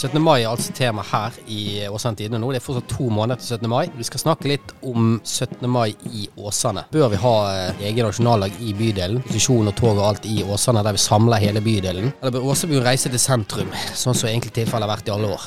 17. mai er altså tema her i Åsane Tidende nå. Det er fortsatt to måneder til 17. mai. Vi skal snakke litt om 17. mai i Åsane. Bør vi ha eh, egen nasjonaldag i bydelen? Posisjon og tog og alt i Åsane, der vi samler hele bydelen? Eller bør Åsebuen reise til sentrum, sånn som egentlig tilfellet har vært i alle år?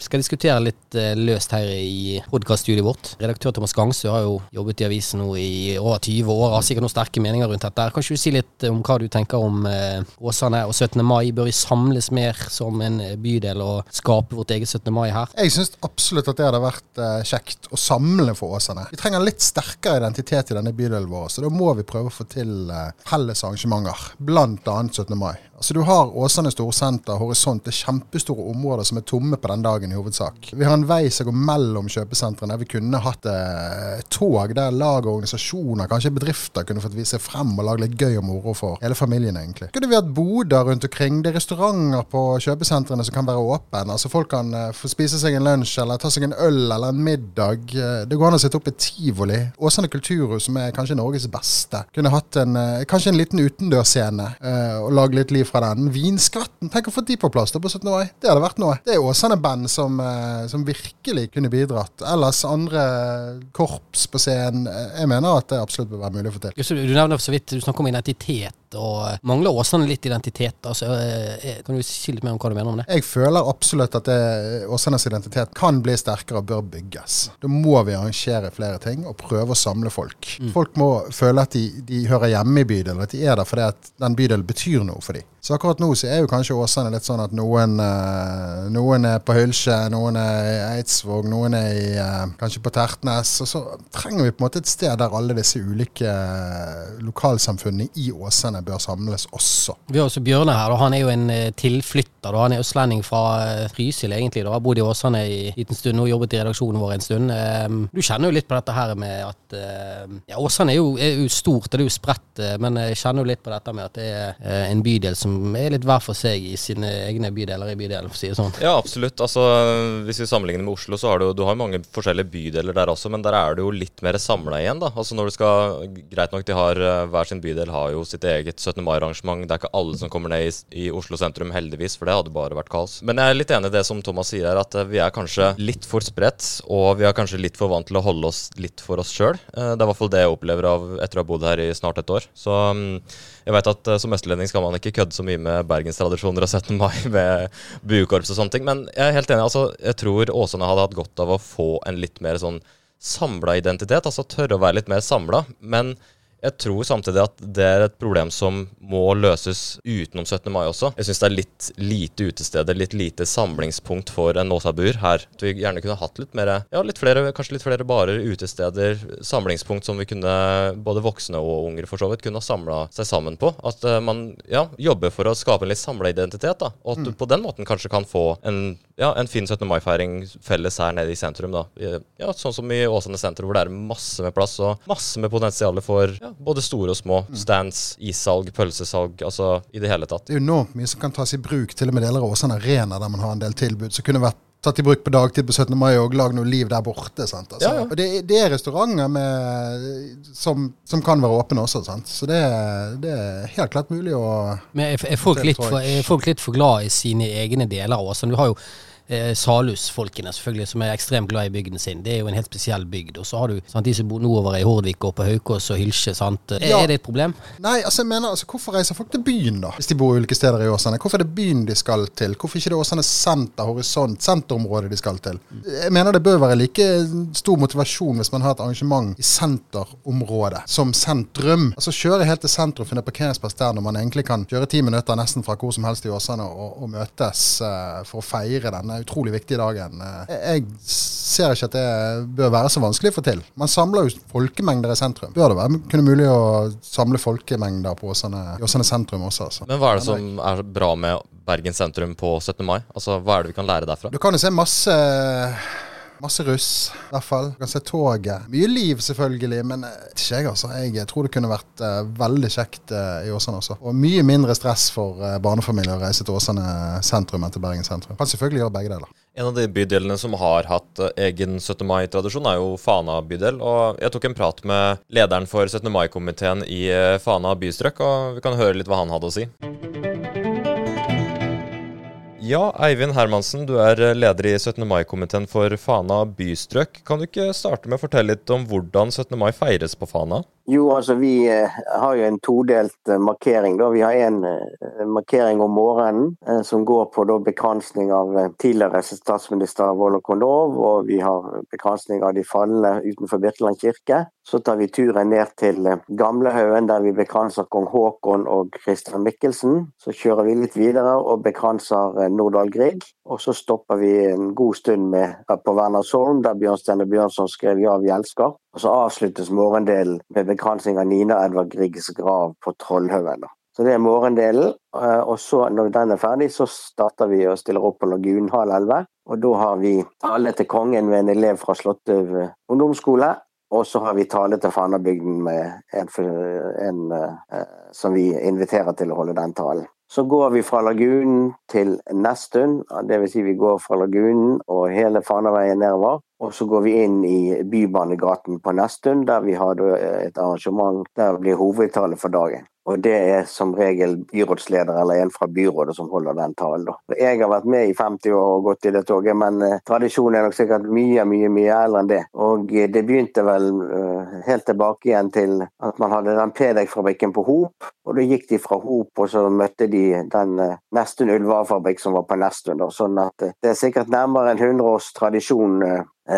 Vi skal diskutere litt uh, løst her i podkaststudioet vårt. Redaktør Thomas Gangsø har jo jobbet i avisen nå i over 20 år, har sikkert noen sterke meninger rundt dette. Kan ikke du si litt om hva du tenker om uh, Åsane og 17. mai? Bør vi samles mer som en bydel? Del og skape vårt eget 17. mai her. Jeg syns absolutt at det hadde vært uh, kjekt å samle for Åsane. Vi trenger litt sterkere identitet i denne bydelen vår, så da må vi prøve å få til uh, felles arrangementer. Annet 17. mai. Altså Du har Åsane storsenter, Horisont, det er kjempestore områder som er tomme på den dagen i hovedsak. Vi har en vei som går mellom kjøpesentrene. Vi kunne hatt eh, tog der lag og organisasjoner, kanskje bedrifter, kunne fått vise frem og lage litt gøy og moro for hele familien, egentlig. Kunne vi hatt boder rundt omkring. Det er restauranter på kjøpesentrene som kan være åpne. Altså Folk kan eh, få spise seg en lunsj eller ta seg en øl eller en middag. Eh, det går an å sitte opp i tivoli. Åsane kulturhus, som er kanskje Norges beste, kunne hatt en, kanskje en liten utendørsscene og lage litt liv fra den. Vinskvetten. tenk å få de på plass da på 17. mai. Det hadde vært noe. Det er Åsane-band som, eh, som, virkelig kunne bidratt. Ellers andre korps på scenen. Jeg mener at det absolutt bør være mulig å få til. Du nevner så vidt, du snakker om identitet og mangler Åsane litt identitet? Altså, eh, kan du si litt mer om hva du mener om det? Jeg føler absolutt at Åsanes identitet kan bli sterkere og bør bygges. Da må vi arrangere flere ting og prøve å samle folk. Mm. Folk må føle at de, de hører hjemme i bydelen, at de er der fordi at den bydelen betyr noe for dem. Så akkurat nå så er jo kanskje Åsane litt sånn at noen, noen er på Hylsje, noen er i Eidsvåg, noen er i, kanskje på Tertnes. Og så trenger vi på en måte et sted der alle disse ulike lokalsamfunnene i Åsane bør samles også. Vi har også Bjørne her, og han er jo en eh, tilflytter. Han er østlending fra eh, Trysil, egentlig. Da. Har bodd i Åsane i en liten stund og jobbet i redaksjonen vår en stund. Ehm, du kjenner jo litt på dette her med at ehm, ja, Åsane er jo, er jo stort, det er jo spredt, eh, men jeg kjenner jo litt på dette med at det er en bydel som er litt hver for seg i sine egne bydeler i bydelen, for å si det sånn. Ja, absolutt. Altså, hvis vi sammenligner med Oslo, så har du, du har mange forskjellige bydeler der også, men der er det jo litt mer samla igjen, da. Altså når du skal Greit nok, de har hver sin bydel har jo sitt eget 17. mai-arrangement. Det er ikke alle som kommer ned i, i, Oslo sentrum, heldigvis, for det hadde bare vært kaos. Men jeg er litt enig i det som Thomas sier her, at eh, vi er kanskje litt for spredt, og vi er kanskje litt for vant til å holde oss litt for oss sjøl. Eh, det er i hvert fall det jeg opplever av etter å ha bodd her i snart et år. Så mm, jeg vet at eh, som østlending skal man ikke kødde så mye med bergenstradisjoner og 17. mai med buekorps og sånne ting, men jeg er helt enig. altså Jeg tror Åsane hadde hatt godt av å få en litt mer sånn samla identitet, altså tørre å være litt mer samla. Men jeg tror samtidig at det er et problem som må løses utenom 17. mai også. Jeg syns det er litt lite utesteder, litt lite samlingspunkt for en Nåsabuer her. At vi gjerne kunne hatt litt mer, ja, litt flere, kanskje litt flere barer, utesteder, samlingspunkt som vi kunne, både voksne og unger for så vidt, kunne ha samla seg sammen på. At uh, man ja, jobber for å skape en litt samla identitet, da. Og at mm. du på den måten kanskje kan få en, ja, en fin 17. mai-feiring felles her nede i sentrum, da. Ja, sånn som i Åsane senter, hvor det er masse med plass og masse med potensial for ja, både store og små. Stands, issalg, pølsesalg, altså i det hele tatt. Det er enormt mye som kan tas i bruk, til og med deler av Åsane Arena, der man har en del tilbud som kunne vært tatt i bruk på dagtid på 17. mai og lag noe liv der borte. sant? Altså, ja, ja. Og det, det, er restauranter med, som, som, kan være åpne også, sant? så det, det, er helt klart mulig å Men er, er, folk, litt for, er folk litt for glad i sine egne deler av Åsane? Du har jo eh, Salhus-folkene, selvfølgelig, som er ekstremt glad i bygden sin. Det er jo en helt spesiell bygd. Og så har du sant, de som bor nordover i Hordvik og på Haukås og Hylsje. sant? Ja. Er det et problem? Nei, altså jeg mener, altså, hvorfor reiser folk til byen, da? Hvis de bor ulike steder i Åsane. Hvorfor er det byen de skal til? Hvorfor ikke det Åsane senter, horisont, senterområdet de skal til? Jeg mener det bør være like stor motivasjon hvis man har et arrangement i senterområdet som sentrum. Altså kjøre helt til sentrum, finne parkeringsplass der når man egentlig kan kjøre ti minutter nesten fra hvor som helst i Åsane og, og møtes uh, for å feire denne utrolig viktig dagen. Eh, jeg ser ikke at det bør være så vanskelig å få til. Man samler jo folkemengder i sentrum. Bør det være kunne mulig å samle folkemengder på Åsane, Åsane sentrum også? Altså. Men hva er det som er bra med Bergen sentrum på 17. mai? Altså, Hva er det vi kan lære derfra? Du kan jo se masse Masse russ, i hvert fall. Du kan se toget. Mye liv, selvfølgelig, men eh, ikke jeg, altså. Jeg tror det kunne vært uh, veldig kjekt uh, i Åsane også. Og mye mindre stress for uh, barnefamilier å reise til Åsane sentrum enn til Bergen sentrum. Kan selvfølgelig gjøre begge deler. En av de bydelene som har hatt egen 17. mai-tradisjon, er jo Fana bydel. Og jeg tok en prat med lederen for 17. mai-komiteen i Fana bystrøk, og vi kan høre litt hva han hadde å si. Ja, Eivind Hermansen, du er leder i 17. mai-komiteen for Fana bystrøk. Kan du ikke starte med å fortelle litt om hvordan 17. mai feires på Fana? Jo, altså vi eh, har jo en todelt eh, markering. da. Vi har en eh, markering om morgenen som går på da bekransning av tidligere statsminister Volodymyr og vi har bekransning av de falne utenfor Birkeland kirke. Så tar vi turen ned til Gamlehaugen, der vi bekranser kong Haakon og Christian Mikkelsen. Så kjører vi litt videre og bekranser Nordahl Grieg. Og så stopper vi en god stund med, på Wernersholm, der Bjørnstjerne Bjørnson skrev 'Ja, vi elsker'. Og så avsluttes morgendelen med bekransing av Nina Edvard Griegs grav på Trollhaugen. Så det er morgendelen. Eh, og så når den er ferdig, så starter vi og stiller opp på Lagunen halv elleve. Og da har vi tale til kongen med en elev fra Slåttøv ungdomsskole. Og så har vi tale til Fannabygden med en, en uh, som vi inviterer til å holde den talen. Så går vi fra Lagunen til Nestun, dvs. Si vi går fra Lagunen og hele Fanaveien nedover. Og så går vi inn i Bybanegaten på Nestun, der vi har et arrangement der blir hovedtale for dagen. Og det er som regel byrådsleder eller en fra byrådet som holder den talen. Jeg har vært med i 50 år og gått i det toget, men uh, tradisjonen er nok sikkert mye, mye mye eldre enn det. Og uh, det begynte vel uh, helt tilbake igjen til at man hadde den Pedek-fabrikken på Hop. Og da gikk de fra Hop, og så møtte de den Nestun ullvarefabrikk som var på Nestun. Sånn at det er sikkert nærmere en 100 års tradisjon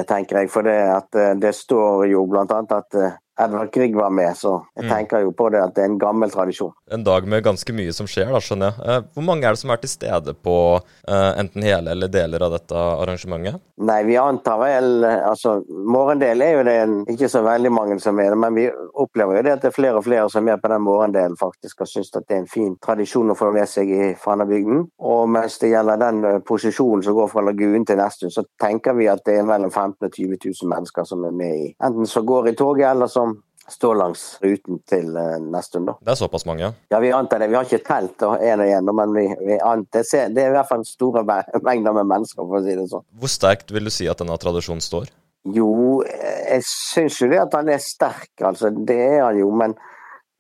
tenker jeg. For det, at, det står jo bl.a. at Edvard Grieg var med, så jeg mm. tenker jo på det at det er en gammel tradisjon. En dag med ganske mye som skjer, da, skjønner jeg. Eh, hvor mange er det som er til stede på uh, enten hele eller deler av dette arrangementet? Nei, vi antar vel altså Morgendel er jo det en, ikke så veldig mange som er det, men vi opplever jo det at det er flere og flere som er på den morgendelen faktisk og syns at det er en fin tradisjon å få med seg i Fannabygden. Og mens det gjelder den eh, posisjonen som går fra Lagunen til Nestun, så tenker vi at det er mellom 15 000 og 20 000 mennesker som er med i enten som går i toget eller som står langs ruten til uh, Nesttun. Det er såpass mange? Ja, vi antar det. Vi har ikke telt én og én, men vi, vi antar, det er i hvert fall store mengder med mennesker, for å si det sånn. Hvor sterkt vil du si at denne tradisjonen står? Jo, jeg syns jo det at han er sterk, altså. Det er han jo. Men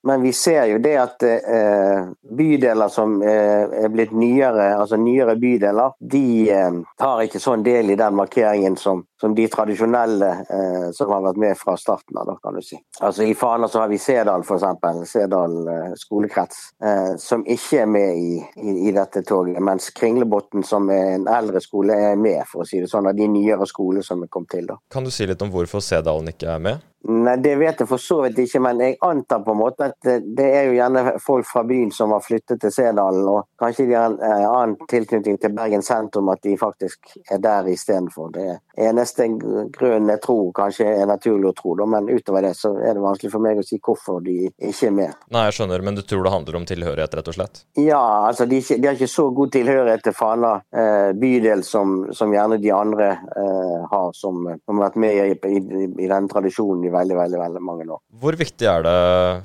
men vi ser jo det at eh, bydeler som eh, er blitt nyere, altså nyere bydeler, de eh, tar ikke sånn del i den markeringen som, som de tradisjonelle eh, som har vært med fra starten av, kan du si. Altså I Fana så har vi Sedal, f.eks. Sedal eh, skolekrets, eh, som ikke er med i, i, i, dette toget. Mens Kringlebotn, som er en eldre skole, er med, for å si det sånn, av de nyere skolene som er kommet til. da. Kan du si litt om hvorfor Sedalen ikke er med? Nei, Det vet jeg for så vidt ikke, men jeg antar på en måte at det er jo gjerne folk fra byen som har flyttet til Sedalen, og kanskje de har en eh, annen tilknytning til Bergen sentrum, at de faktisk er der istedenfor. Det eneste grunnen jeg tror kanskje er naturlig å tro, men utover det så er det vanskelig for meg å si hvorfor de ikke er med. Nei, jeg skjønner, men du tror det handler om tilhørighet, rett og slett? Ja, altså de, de har ikke så god tilhørighet til Fana eh, bydel som, som, gjerne de andre eh, har, som, som, har vært med i, i, i den tradisjonen veldig, veldig, veldig mange år. Hvor viktig er det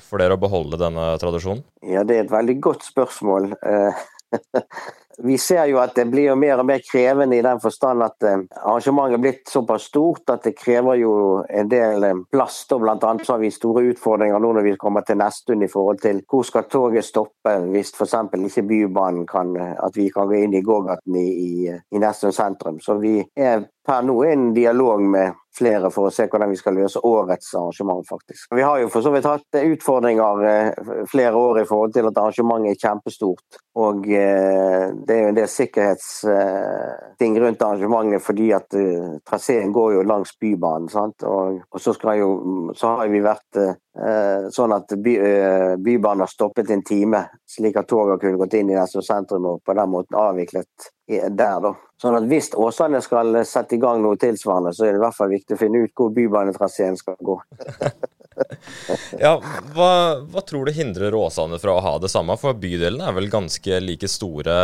for dere å beholde denne tradisjonen? Ja, Det er et veldig godt spørsmål. Eh, vi ser jo at det blir mer og mer krevende i den forstand at eh, arrangementet er blitt såpass stort at det krever jo en del plass. og Blant annet så har vi store utfordringer nå når vi kommer til Nestun i forhold til hvor skal toget stoppe hvis f.eks. ikke Bybanen kan at vi kan gå inn i gågaten i, i, i Nesttun sentrum. Så vi er per nå er en dialog med flere for å se hvordan vi skal løse årets arrangement, faktisk. Vi har jo for så vidt hatt utfordringer eh, flere år i forhold til at arrangementet er kjempestort. Og eh, det er jo en del sikkerhetsting rundt arrangementet fordi at eh, traseen går jo langs Bybanen. sant? Og, så, jo, så har vi vært sånn at by, Bybanen har stoppet en time, slik at togene kunne gått inn i Nesna sentrum og på den måten avviklet der, da. Sånn at Hvis Åsane skal sette i gang noe tilsvarende, så er det i hvert fall viktig å finne ut hvor bybanetraseen skal gå. ja, hva, hva, tror du hindrer Åsane fra å ha det samme? For bydelene er vel ganske like store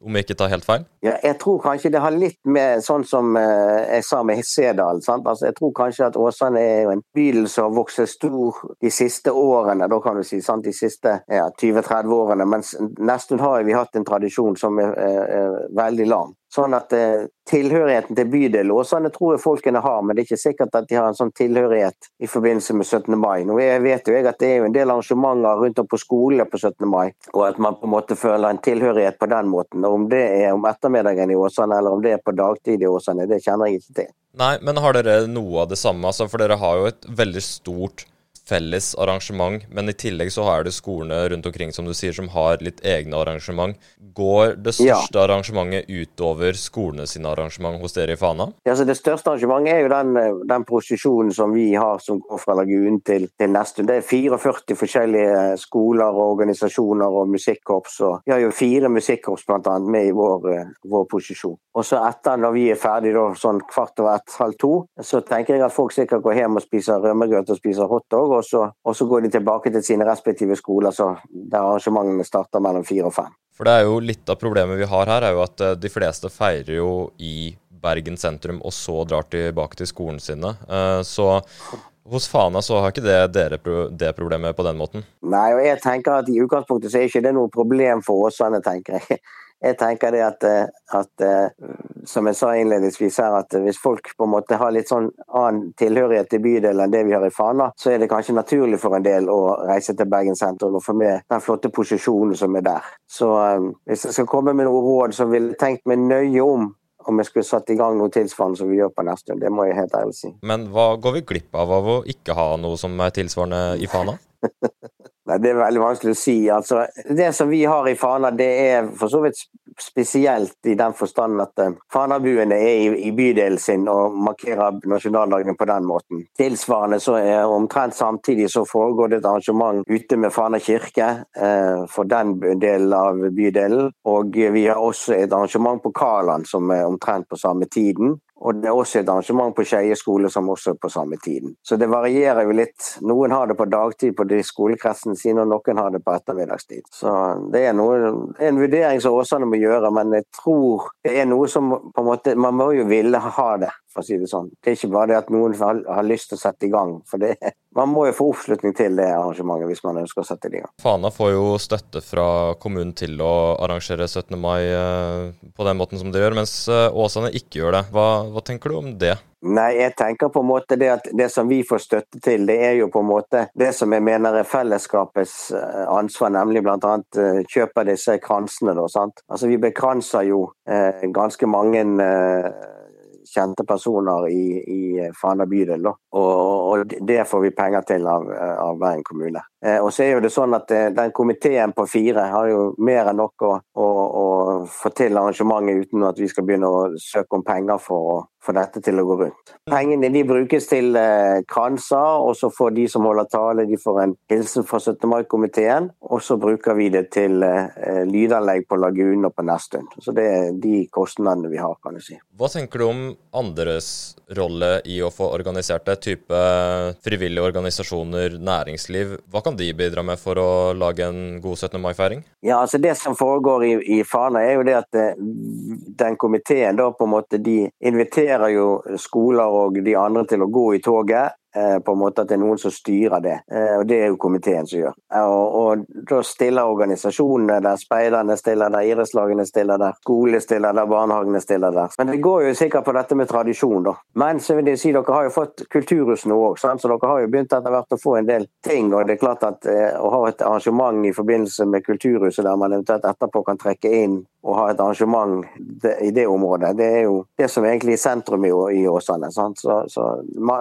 om jeg ikke tar helt feil? Ja, jeg tror kanskje det har litt med sånn som eh, jeg sa med Sedal. Altså, jeg tror kanskje at Åsane er en bydel som har vokst stor de siste årene, da kan du si, sant? de siste ja, 20-30 årene. Mens nesten har vi hatt en tradisjon som er, er, er veldig lang. Sånn at eh, Tilhørigheten til bydel Åsane tror jeg folkene har, men det er ikke sikkert at de har en sånn tilhørighet i forbindelse med 17. mai. Nå jeg vet jo jeg at det er jo en del arrangementer rundt om på skolene på 17. mai, og at man på en måte føler en tilhørighet på den måten. Og Om det er om ettermiddagen i Åsane eller om det er på dagtid i Åsane, det kjenner jeg ikke til. Nei, men har dere noe av det samme? Altså, for dere har jo et veldig stort felles arrangement, men i tillegg så har det skolene rundt omkring som du sier, som har litt egne arrangement. Går det største ja. arrangementet utover skolene sine arrangement hos dere i Fana? Ja, så Det største arrangementet er jo den, den prosesjonen som vi har som går fra lagunen til, til Nestun. Det er 44 forskjellige skoler og organisasjoner og musikkorps. Og vi har jo fire musikkorps annet med i vår, vår posisjon. Og så etter, når vi er ferdig da, sånn kvart over ett, halv to, så tenker jeg at folk sikkert går hjem og spiser rømmegrøt og spiser hotdog og så, og så går de tilbake til sine respektive skoler så der arrangementene starter mellom fire og fem. For det er jo Litt av problemet vi har her, er jo at eh, de fleste feirer jo i Bergen sentrum og så drar tilbake til skolen sine. Eh, så hos Fana så har ikke det dere det problemet på den måten? Nei, og jeg tenker at i utgangspunktet så er ikke det noe problem for Åsane, tenker jeg. Jeg tenker det at, eh, at, eh, som jeg sa innledningsvis her, at hvis folk på en måte har litt sånn annen tilhørighet til bydelen enn det vi har i Fana, så er det kanskje naturlig for en del å reise til Bergen sentrum og få med den flotte posisjonen som er der. Så eh, hvis jeg skal komme med noen råd, så ville jeg tenkt meg nøye om om jeg skulle satt i gang noe tilsvarende som vi gjør på neste stund. Det må jeg helt ærlig si. Men hva går vi glipp av av å ikke ha noe som er tilsvarende i Fana? Det er veldig vanskelig å si. Altså, det som vi har i Fana, det er for så vidt spesielt i den forstand at uh, Fanabuene er i, bydelen sin og markerer nasjonaldagen på den måten. Tilsvarende så er omtrent samtidig så foregår det et arrangement ute med Fana kirke uh, for den delen av bydelen. Og vi har også et arrangement på Kaland som er omtrent på samme tiden. Og det er også et arrangement på Skeie skole som også på samme tiden. Så det varierer jo litt. Noen har det på dagtid på de skolekretsene sine, og noen har det på ettermiddagstid. Så det er, noe, en vurdering som Åsane må gjøre, men jeg tror det er noe som på en måte Man må jo ville ha det for å si det sånn. Det er ikke bare det at noen har, har lyst til å sette i gang. For det, man må jo få oppslutning til det arrangementet hvis man ønsker å sette det i gang. Fana får jo støtte fra kommunen til å arrangere 17. mai eh, på den måten som de gjør, mens eh, Åsane ikke gjør det. Hva, hva tenker du om det? Nei, jeg tenker på en måte det at det som vi får støtte til, det er jo på en måte det som jeg mener er fellesskapets eh, ansvar, nemlig bl.a. kjøpe disse kransene. Da, sant? Altså, vi bekranser jo eh, ganske mange eh, kjente personer i, i Fana bydel. Og, og, det får vi penger til av, av Bergen kommune. Eh, og så er jo det sånn at eh, den komiteen på fire har jo mer enn nok å, å, å, få til arrangementet uten at vi skal begynne å søke om penger for å få dette til å gå rundt. Pengene de brukes til eh, kranser, og så får de som holder tale, de får en hilsen fra 17. mai-komiteen. Og så bruker vi det til eh, lydanlegg på Lagunen og på Nesttun. Så det er de kostnadene vi har, kan du si. Hva tenker du om andres rolle i å få organisert det, type frivillige organisasjoner, næringsliv? Hva kan kan de bidra med for å lage en god 17. mai-feiring? Ja, altså Det som foregår i, i Fana, er jo det at eh, den komiteen da på en måte de inviterer jo skoler og de andre til å gå i toget. Eh, på en måte at det er noen som styrer det. Eh, og Det er jo komiteen som gjør. Og, og Da stiller organisasjonene der, speiderne stiller der, idrettslagene stiller der, skolene stiller der, barnehagene stiller der. Men det går jo sikkert på dette med tradisjon, da. Men så vil jeg si, dere har jo fått kulturhus nå òg, så dere har jo begynt etter hvert å få en del ting. og det er klart at eh, Å ha et arrangement i forbindelse med Kulturhuset der man eventuelt etterpå kan trekke inn å ha et arrangement i det området. Det er jo det som egentlig er sentrum i, i Åsane. Så, så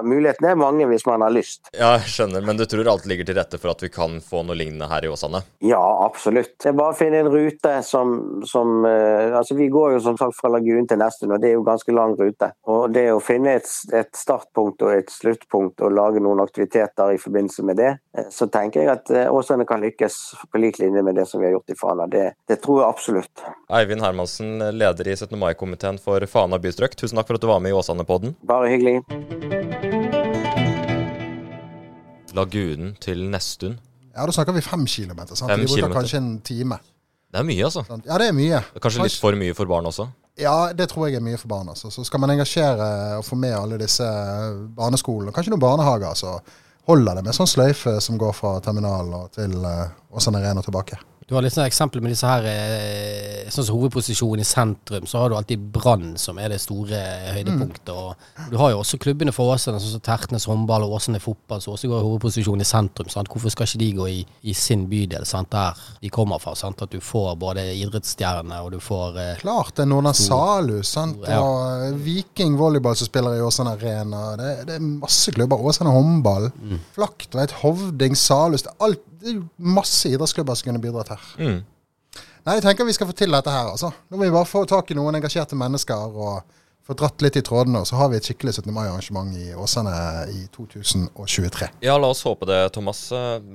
mulighetene er mange hvis man har lyst. Ja, jeg skjønner, men du tror alt ligger til rette for at vi kan få noe lignende her i Åsane? Ja, absolutt. Det er bare å finne en rute som, som uh, Altså, vi går jo som sagt fra Lagunen til Nesttun, og det er jo ganske lang rute. Og det å finne et, et, startpunkt og et sluttpunkt og lage noen aktiviteter i forbindelse med det, uh, så tenker jeg at uh, Åsane kan lykkes på lik linje med det som vi har gjort i Fana. Det, det tror jeg absolutt. Eivind Hermansen, leder i 17. mai-komiteen for Fana bystrøk. Tusen takk for at du var med i Åsane-podden. Bare hyggelig. Lagunen til Nesttun. Ja, da snakker vi fem kilometer. Sant? Fem de bruker kilometer. kanskje en time. Det er mye, altså. Ja, det er mye. Det er kanskje litt for mye for barn også? Ja, det tror jeg er mye for barn. Altså. Så skal man engasjere og få med alle disse barneskolene, kanskje noen barnehager, så holder det med sånn sløyfe som går fra terminalen til uh, Åsane Arena og tilbake. Du har litt sånn eksempel med disse her eh, Sånn som hovedposisjonen i sentrum, så har du alltid Brann som er det store høydepunktet. Og du har jo også klubbene for Åsane, sånn som Tertnes håndball og Åsane fotball, som også går i hovedposisjon i sentrum. Sant? Hvorfor skal ikke de gå i, i sin bydel, sant? der de kommer fra? Sant? At du får både idrettsstjerne og du får eh, Klart det er Nordland Salhus sant? Ja. og eh, Viking volleyball som spiller i Åsane Arena. Det, det er masse klubber. Åsane håndball. Flaktveit, Hovding, Salus. Det er, alt, det er masse idrettsklubber som kunne bidratt her. Mm. Nei, jeg tenker vi skal få til dette her. altså. Nå må vi bare få tak i noen engasjerte mennesker og få dratt litt i trådene, og så har vi et skikkelig 17. mai-arrangement i Åsane i 2023. Ja, la oss håpe det, Thomas.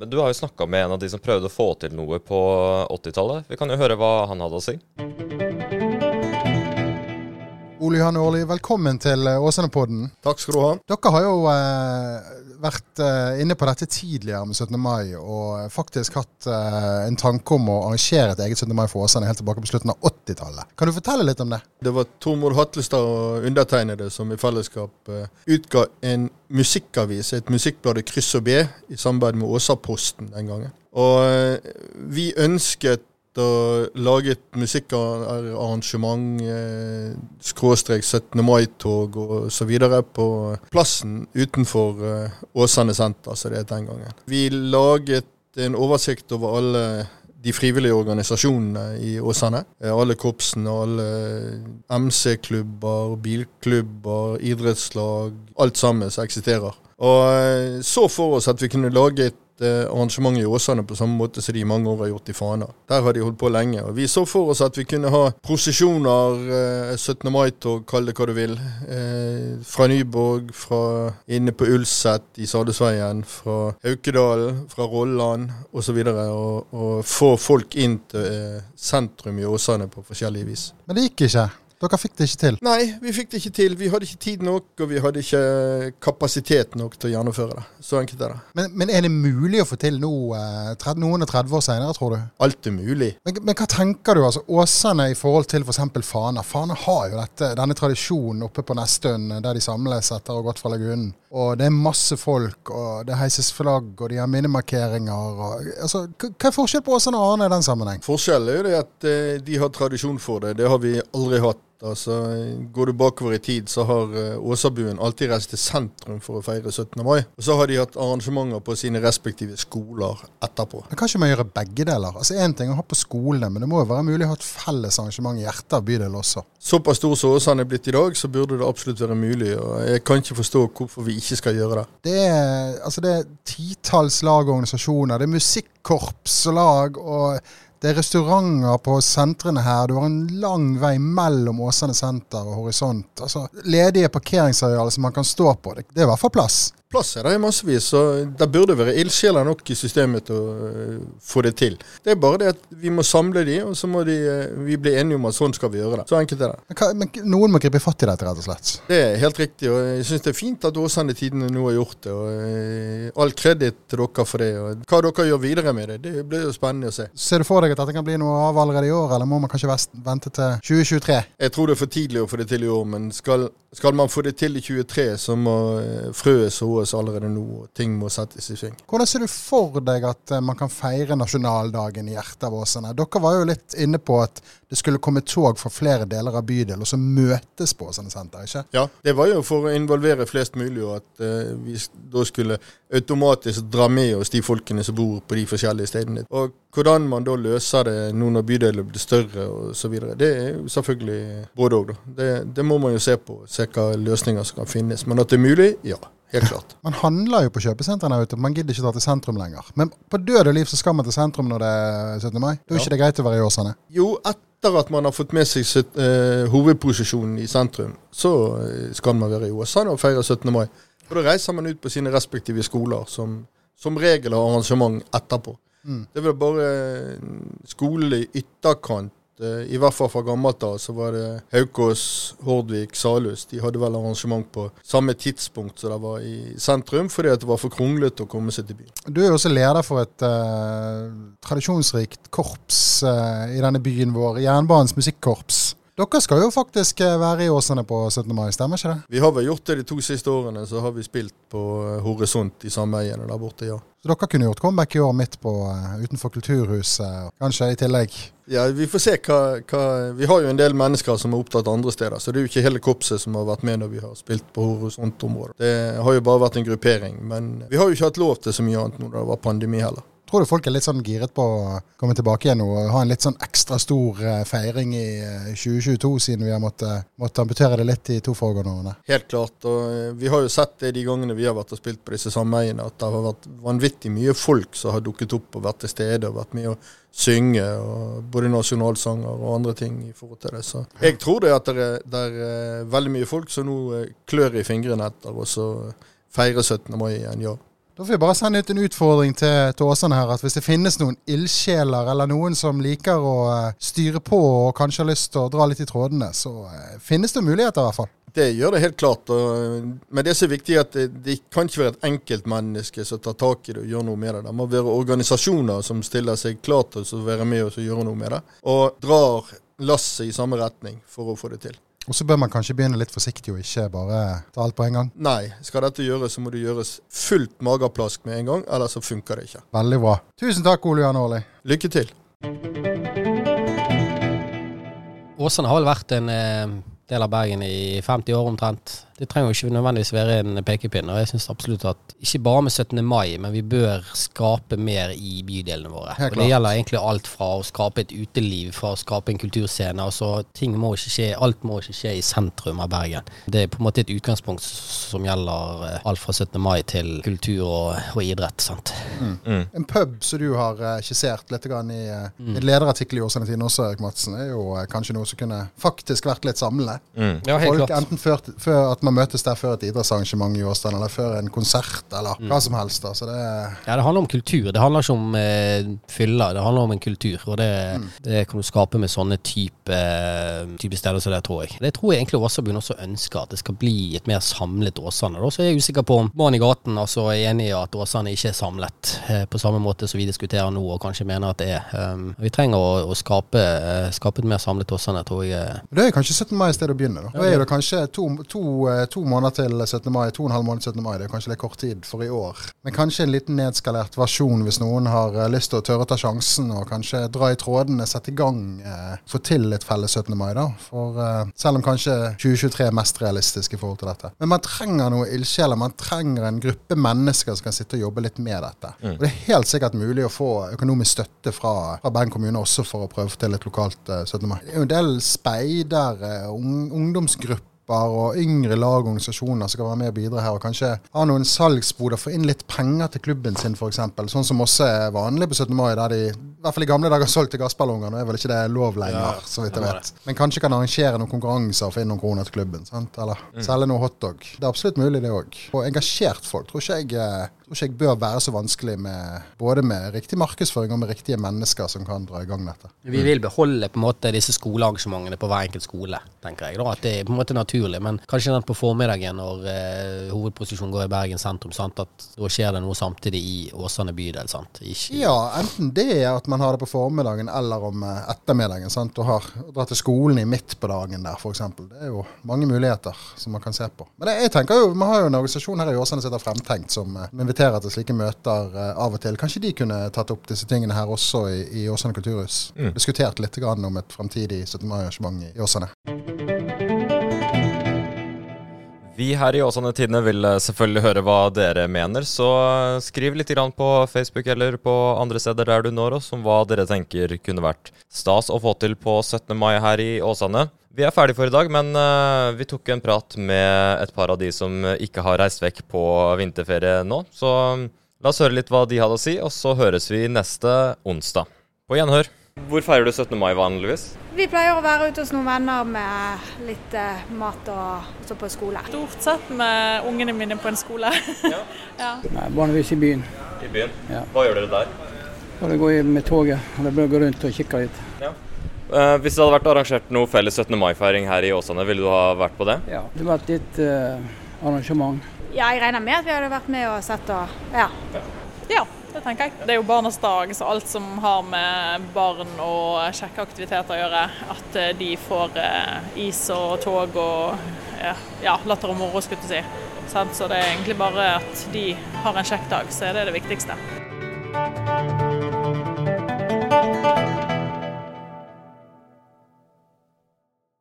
Du har jo snakka med en av de som prøvde å få til noe på 80-tallet. Vi kan jo høre hva han hadde å si. Ole Johan Årli, velkommen til Åsane-podden. Takk skal du ha. Dere har jo eh, vært eh, inne på dette tidligere med 17. mai, og faktisk hatt eh, en tanke om å arrangere et eget 17. mai for Åsane helt tilbake på slutten av 80-tallet. Kan du fortelle litt om det? Det var Tormod Hatlestad og undertegnede som i fellesskap eh, utga en musikkavis, et musikkblad Kryss og B, i samarbeid med Åsaposten den gangen. Og vi ønsket å laget et musikkarrangement, eh, skråstrek 17. mai-tog og videre på plassen utenfor eh, Åsane senter, som det het den gangen. Vi laget en oversikt over alle de frivillige organisasjonene i Åsane. Eh, Alle korpsene, alle MC-klubber, bilklubber, idrettslag. Alt sammen som eksisterer. Og eh, så for oss at vi kunne lage et eh, arrangement i Åsane på samme måte som de i mange år har gjort i Fana. Der har de holdt på lenge. Og vi så for oss at vi kunne ha prosesjoner, eh, 17. mai-tog, kall det hva du vil. Eh, fra Nyborg, fra inne på Ulset i Sadesveien, fra Haukedalen, fra Rolland osv. Og, og få folk inn til eh, sentrum i Åsane på forskjellige vis. Men det gikk ikke. Dere fikk det ikke til. Nei, vi fikk det ikke til. Vi hadde ikke tid nok, og vi hadde ikke kapasitet nok til å gjennomføre det. Så enkelt er det. Men, men er det mulig å få til nå, eh, 30, noen og 30 år senere, tror du? Alt er mulig. Men, men hva tenker du, altså Åsane i forhold til f.eks. Fana? Fana har jo dette, denne tradisjonen oppe på Nesttun, der de samles etter å ha gått fra lagunen. Og det er masse folk, og det heises flagg, og de har minnemarkeringer. Og, altså, hva er forskjell på Åsane og Arne i den sammenheng? Forskjellen er jo det at eh, de har tradisjon for det. Det har vi aldri hatt. Altså, Går du bakover i tid, så har eh, Åsabuen alltid reist til sentrum for å feire 17. mai. Og så har de hatt arrangementer på sine respektive skoler etterpå. Men kan ikke man gjøre begge deler? Altså Én ting å ha på skolene, men det må jo være mulig å ha et felles arrangement i hjertet av bydelen også. Såpass stor som Åsane er blitt i dag, så burde det absolutt være mulig. Og jeg kan ikke forstå hvorfor vi ikke skal gjøre det. Det er, altså det er titalls lag og organisasjoner. Det er musikkorps og lag. og det er restauranter på sentrene her. Du har en lang vei mellom Åsane senter og Horisont. Altså, Ledige parkeringsarealer som man kan stå på. Det, det er i hvert fall plass. Plass er det i massevis, så det burde være ildsjeler nok i systemet til å øh, få det til. Det er bare det at vi må samle de, og så må de, øh, vi bli enige om at sånn skal vi gjøre det. Så enkelt er det. Men, hva, men noen må gripe fatt i dette, rett og slett. Det er helt riktig, og jeg syns det er fint at Åsane Tidende nå har gjort det. og øh, All kreditt til dere for det. og Hva dere gjør videre med det, det blir jo spennende å se. Ser du for deg at dette kan bli noe av allerede i år, eller må man kanskje vente til 2023? Jeg tror det er for tidlig å få det til i år, men skal, skal man få det til i 2023, så må frøet såes allerede nå, og ting må settes i sving. Hvordan ser du for deg at eh, man kan feire nasjonaldagen i hjertet av Åsane? Dere var jo litt inne på at det skulle komme tog fra flere deler av bydelen, og så møtes på Åsane senter, ikke? Ja, det var jo for å involvere flest mulig, og at eh, vi da skulle automatisk dra med oss de folkene som bor på de forskjellige stedene. Og hvordan man da løser det nå når bydelen blir større videre, det er jo selvfølgelig både òg, da. Det, det må man jo se på, se hva løsninger som kan finnes. Men at det er mulig, ja. Helt klart. Man handler jo på kjøpesentrene ute, man gidder ikke dra til sentrum lenger. Men på død og liv så skal man til sentrum når det er 17. mai. Da er Ja. ikke det greit å være i Åsane. Jo, etter at man har fått med seg sitt, eh, hovedposisjonen i sentrum, så eh, skal man være i Åsane og feire 17. mai. Og da reiser man ut på sine respektive skoler, som som regel har arrangement etterpå. Mm. Det er vel bare skolen skole i ytterkant. Eh, I hvert fall fra gammelt av så var det Haukås, Hordvik, Salhus. De hadde vel arrangement på samme tidspunkt som det var i sentrum, fordi det var for kronglete å komme seg til byen. Du er jo også leder for et uh, tradisjonsrikt korps uh, i denne byen vår, Jernbanens musikkorps. Dere skal jo faktisk eh, være i Åsane på 17. mai, stemmer ikke det? Vi har vel gjort det de to siste årene, så har vi spilt på eh, Horisont i sameiene der borte, ja. Så dere kunne gjort comeback i år midt på eh, utenfor Kulturhuset, kanskje i tillegg? Ja, Vi får se hva, hva Vi har jo en del mennesker som er opptatt andre steder, så det er jo ikke hele korpset som har vært med når vi har spilt på horisontområdet. Det har jo bare vært en gruppering, men vi har jo ikke hatt lov til så mye annet nå når det var pandemi heller. Tror du folk er litt sånn giret på å komme tilbake igjen og ha en litt sånn ekstra stor eh, feiring i 2022, eh, siden vi har måttet, måttet amputere det litt i to foregående årene? Helt klart. og eh, Vi har jo sett det de gangene vi har vært og spilt på disse sameiene, at det har vært vanvittig mye folk som har dukket opp og vært til stede og vært med å synge, og både nasjonalsanger og andre ting i forhold til det. Så jeg tror det at det er, det er veldig mye folk som nå klør i fingrene etter å feire 17. mai igjen, ja. Da får vi bare sende ut en utfordring til, til Åsane her, at hvis det finnes noen ildsjeler eller noen som liker å uh, styre på og kanskje har lyst til å dra litt i trådene, så uh, finnes det muligheter i hvert fall. Det gjør det helt klart. Men det er så viktig at det, det kan ikke være et enkeltmenneske som tar tak i det og gjør noe med det. Det må være organisasjoner som stiller seg klart til å være med og gjøre noe med det. Og drar lasset i samme retning for å få det til. Og så bør man kanskje begynne litt forsiktig og ikke bare ta alt på en gang. Nei, skal dette gjøres, så må det gjøres fullt mageplask med en gang, ellers så funker det ikke. Veldig bra. Tusen takk, Ole Jan Aarli. Lykke til. Åsane har vel vært en eh, del av Bergen i 50 år omtrent det trenger jo ikke nødvendigvis være en pekepinn. Og jeg syns absolutt at ikke bare med 17. mai, men vi bør skape mer i bydelene våre. og Det gjelder egentlig alt fra å skape et uteliv, fra å skape en kulturscene. altså ting må ikke skje, Alt må ikke skje i sentrum av Bergen. Det er på en måte et utgangspunkt som gjelder eh, alt fra 17. mai til kultur og, og idrett. sant? Mm. Mm. En pub som du har uh, skissert litt grann i uh, mm. en lederartikkel i Åsane Tine også, Erik Madsen, er jo kanskje noe som kunne faktisk vært litt samlende. Mm. Ja, helt Folk klart. enten før, før at man møtes der før et idrettsarrangement i Åsane, eller før en konsert, eller mm. hva som helst. Da. Så det ja, det handler om kultur. Det handler ikke om eh, fyller, det handler om en kultur. Og det, mm. det kan du skape med sånne type, type, steder som det, tror jeg. Det tror jeg egentlig Åsabyen også ønsker, at det skal bli et mer samlet Åsane. Da. Så er jeg usikker på om Mannen i gaten altså, er enig i at Åsane ikke er samlet, eh, på samme måte som vi diskuterer nå, og kanskje mener at det er. Um, vi trenger å, å skape, eh, skape, et mer samlet Åsane, tror jeg. Det er kanskje 17. mai i stedet å begynne. Da, da er det kanskje to, to, to måneder til 17. mai. To og en halv måned til 17. mai, det er kanskje litt kort tid for i år. Men kanskje en liten nedskalert versjon hvis noen har uh, lyst til å tørre å ta sjansen og kanskje dra i trådene, sette i gang, eh, få til litt felles 17. mai. da. For eh, Selv om kanskje 2023 er mest realistisk i forhold til dette. Men man trenger noe ildsjeler. Man trenger en gruppe mennesker som kan sitte og jobbe litt med dette. Mm. Og det er helt sikkert mulig å få økonomisk støtte fra, fra Bergen kommune også for å prøve å få til et lokalt 17. mai. Det er jo en del speidere, un ungdomsgrupper og yngre lag og organisasjoner som kan være med og bidra her. Og kanskje ha noen salgsboder, få inn litt penger til klubben sin f.eks. Sånn som også er vanlig på 17. mai, der de i hvert fall i gamle dager solgte gassballonger. Nå er vel ikke det lov lenger, ja, så vidt jeg vet. Men kanskje kan arrangere noen konkurranser og få inn noen kroner til klubben. sant? Eller mm. selge noe hotdog. Det er absolutt mulig, det òg. Og engasjert folk tror ikke jeg eh, tror ikke jeg bør være så vanskelig med både med riktig markedsføring og med riktige mennesker som kan dra i gang dette. Vi vil beholde på en måte disse skolearrangementene på hver enkelt skole, tenker jeg. da, At det er på en måte naturlig. Men kanskje den på formiddagen når eh, hovedposisjonen går i Bergen sentrum, sant? at da skjer det noe samtidig i Åsane bydel. sant? Ikke... Ja, enten det at man har det på formiddagen eller om eh, ettermiddagen. sant? Og har dra til skolen i midt på dagen der, f.eks. Det er jo mange muligheter som man kan se på. Men jeg tenker jo, vi har jo en organisasjon her i Åsane som heter Fremtenkt, som eh, inviterer til slike møter uh, av og til. Kanskje de kunne tatt opp disse tingene her også i, i Åsane kulturhus? Mm. Diskutert litt om et fremtidig 17. mai-arrangement i Åsane. Vi her i Åsane Tidene vil eh, selvfølgelig høre hva dere mener, så eh, skriv litt på Facebook eller på andre steder der du når oss, om hva dere tenker kunne vært stas å få til på 17. mai her i Åsane. Vi er ferdige for i dag, men uh, vi tok en prat med et par av de som ikke har reist vekk på vinterferie nå. Så um, la oss høre litt hva de hadde å si, og så høres vi neste onsdag. På gjenhør. Hvor feirer du 17. mai vanligvis? Vi pleier å være ute hos noen venner med litt uh, mat og så på skole. Stort sett med ungene mine på en skole. ja. ja. Nei, vanligvis i byen. I byen? Ja. Hva gjør dere der? Bare gå med toget. Eller bare gå rundt og kikke litt. Ja. Eh, hvis det hadde vært arrangert noe felles 17. mai-feiring her i Åsane, ville du ha vært på det? Ja, det hadde vært litt eh, arrangement. Ja, jeg regner med at vi hadde vært med og sett og Ja. ja. Det tenker jeg. Det er jo barnas dag, så alt som har med barn og kjekke aktiviteter å gjøre, at eh, de får eh, is og tog og eh, ja, latter og moro, skulle jeg si. Så det er egentlig bare at de har en kjekk dag, så er det det viktigste.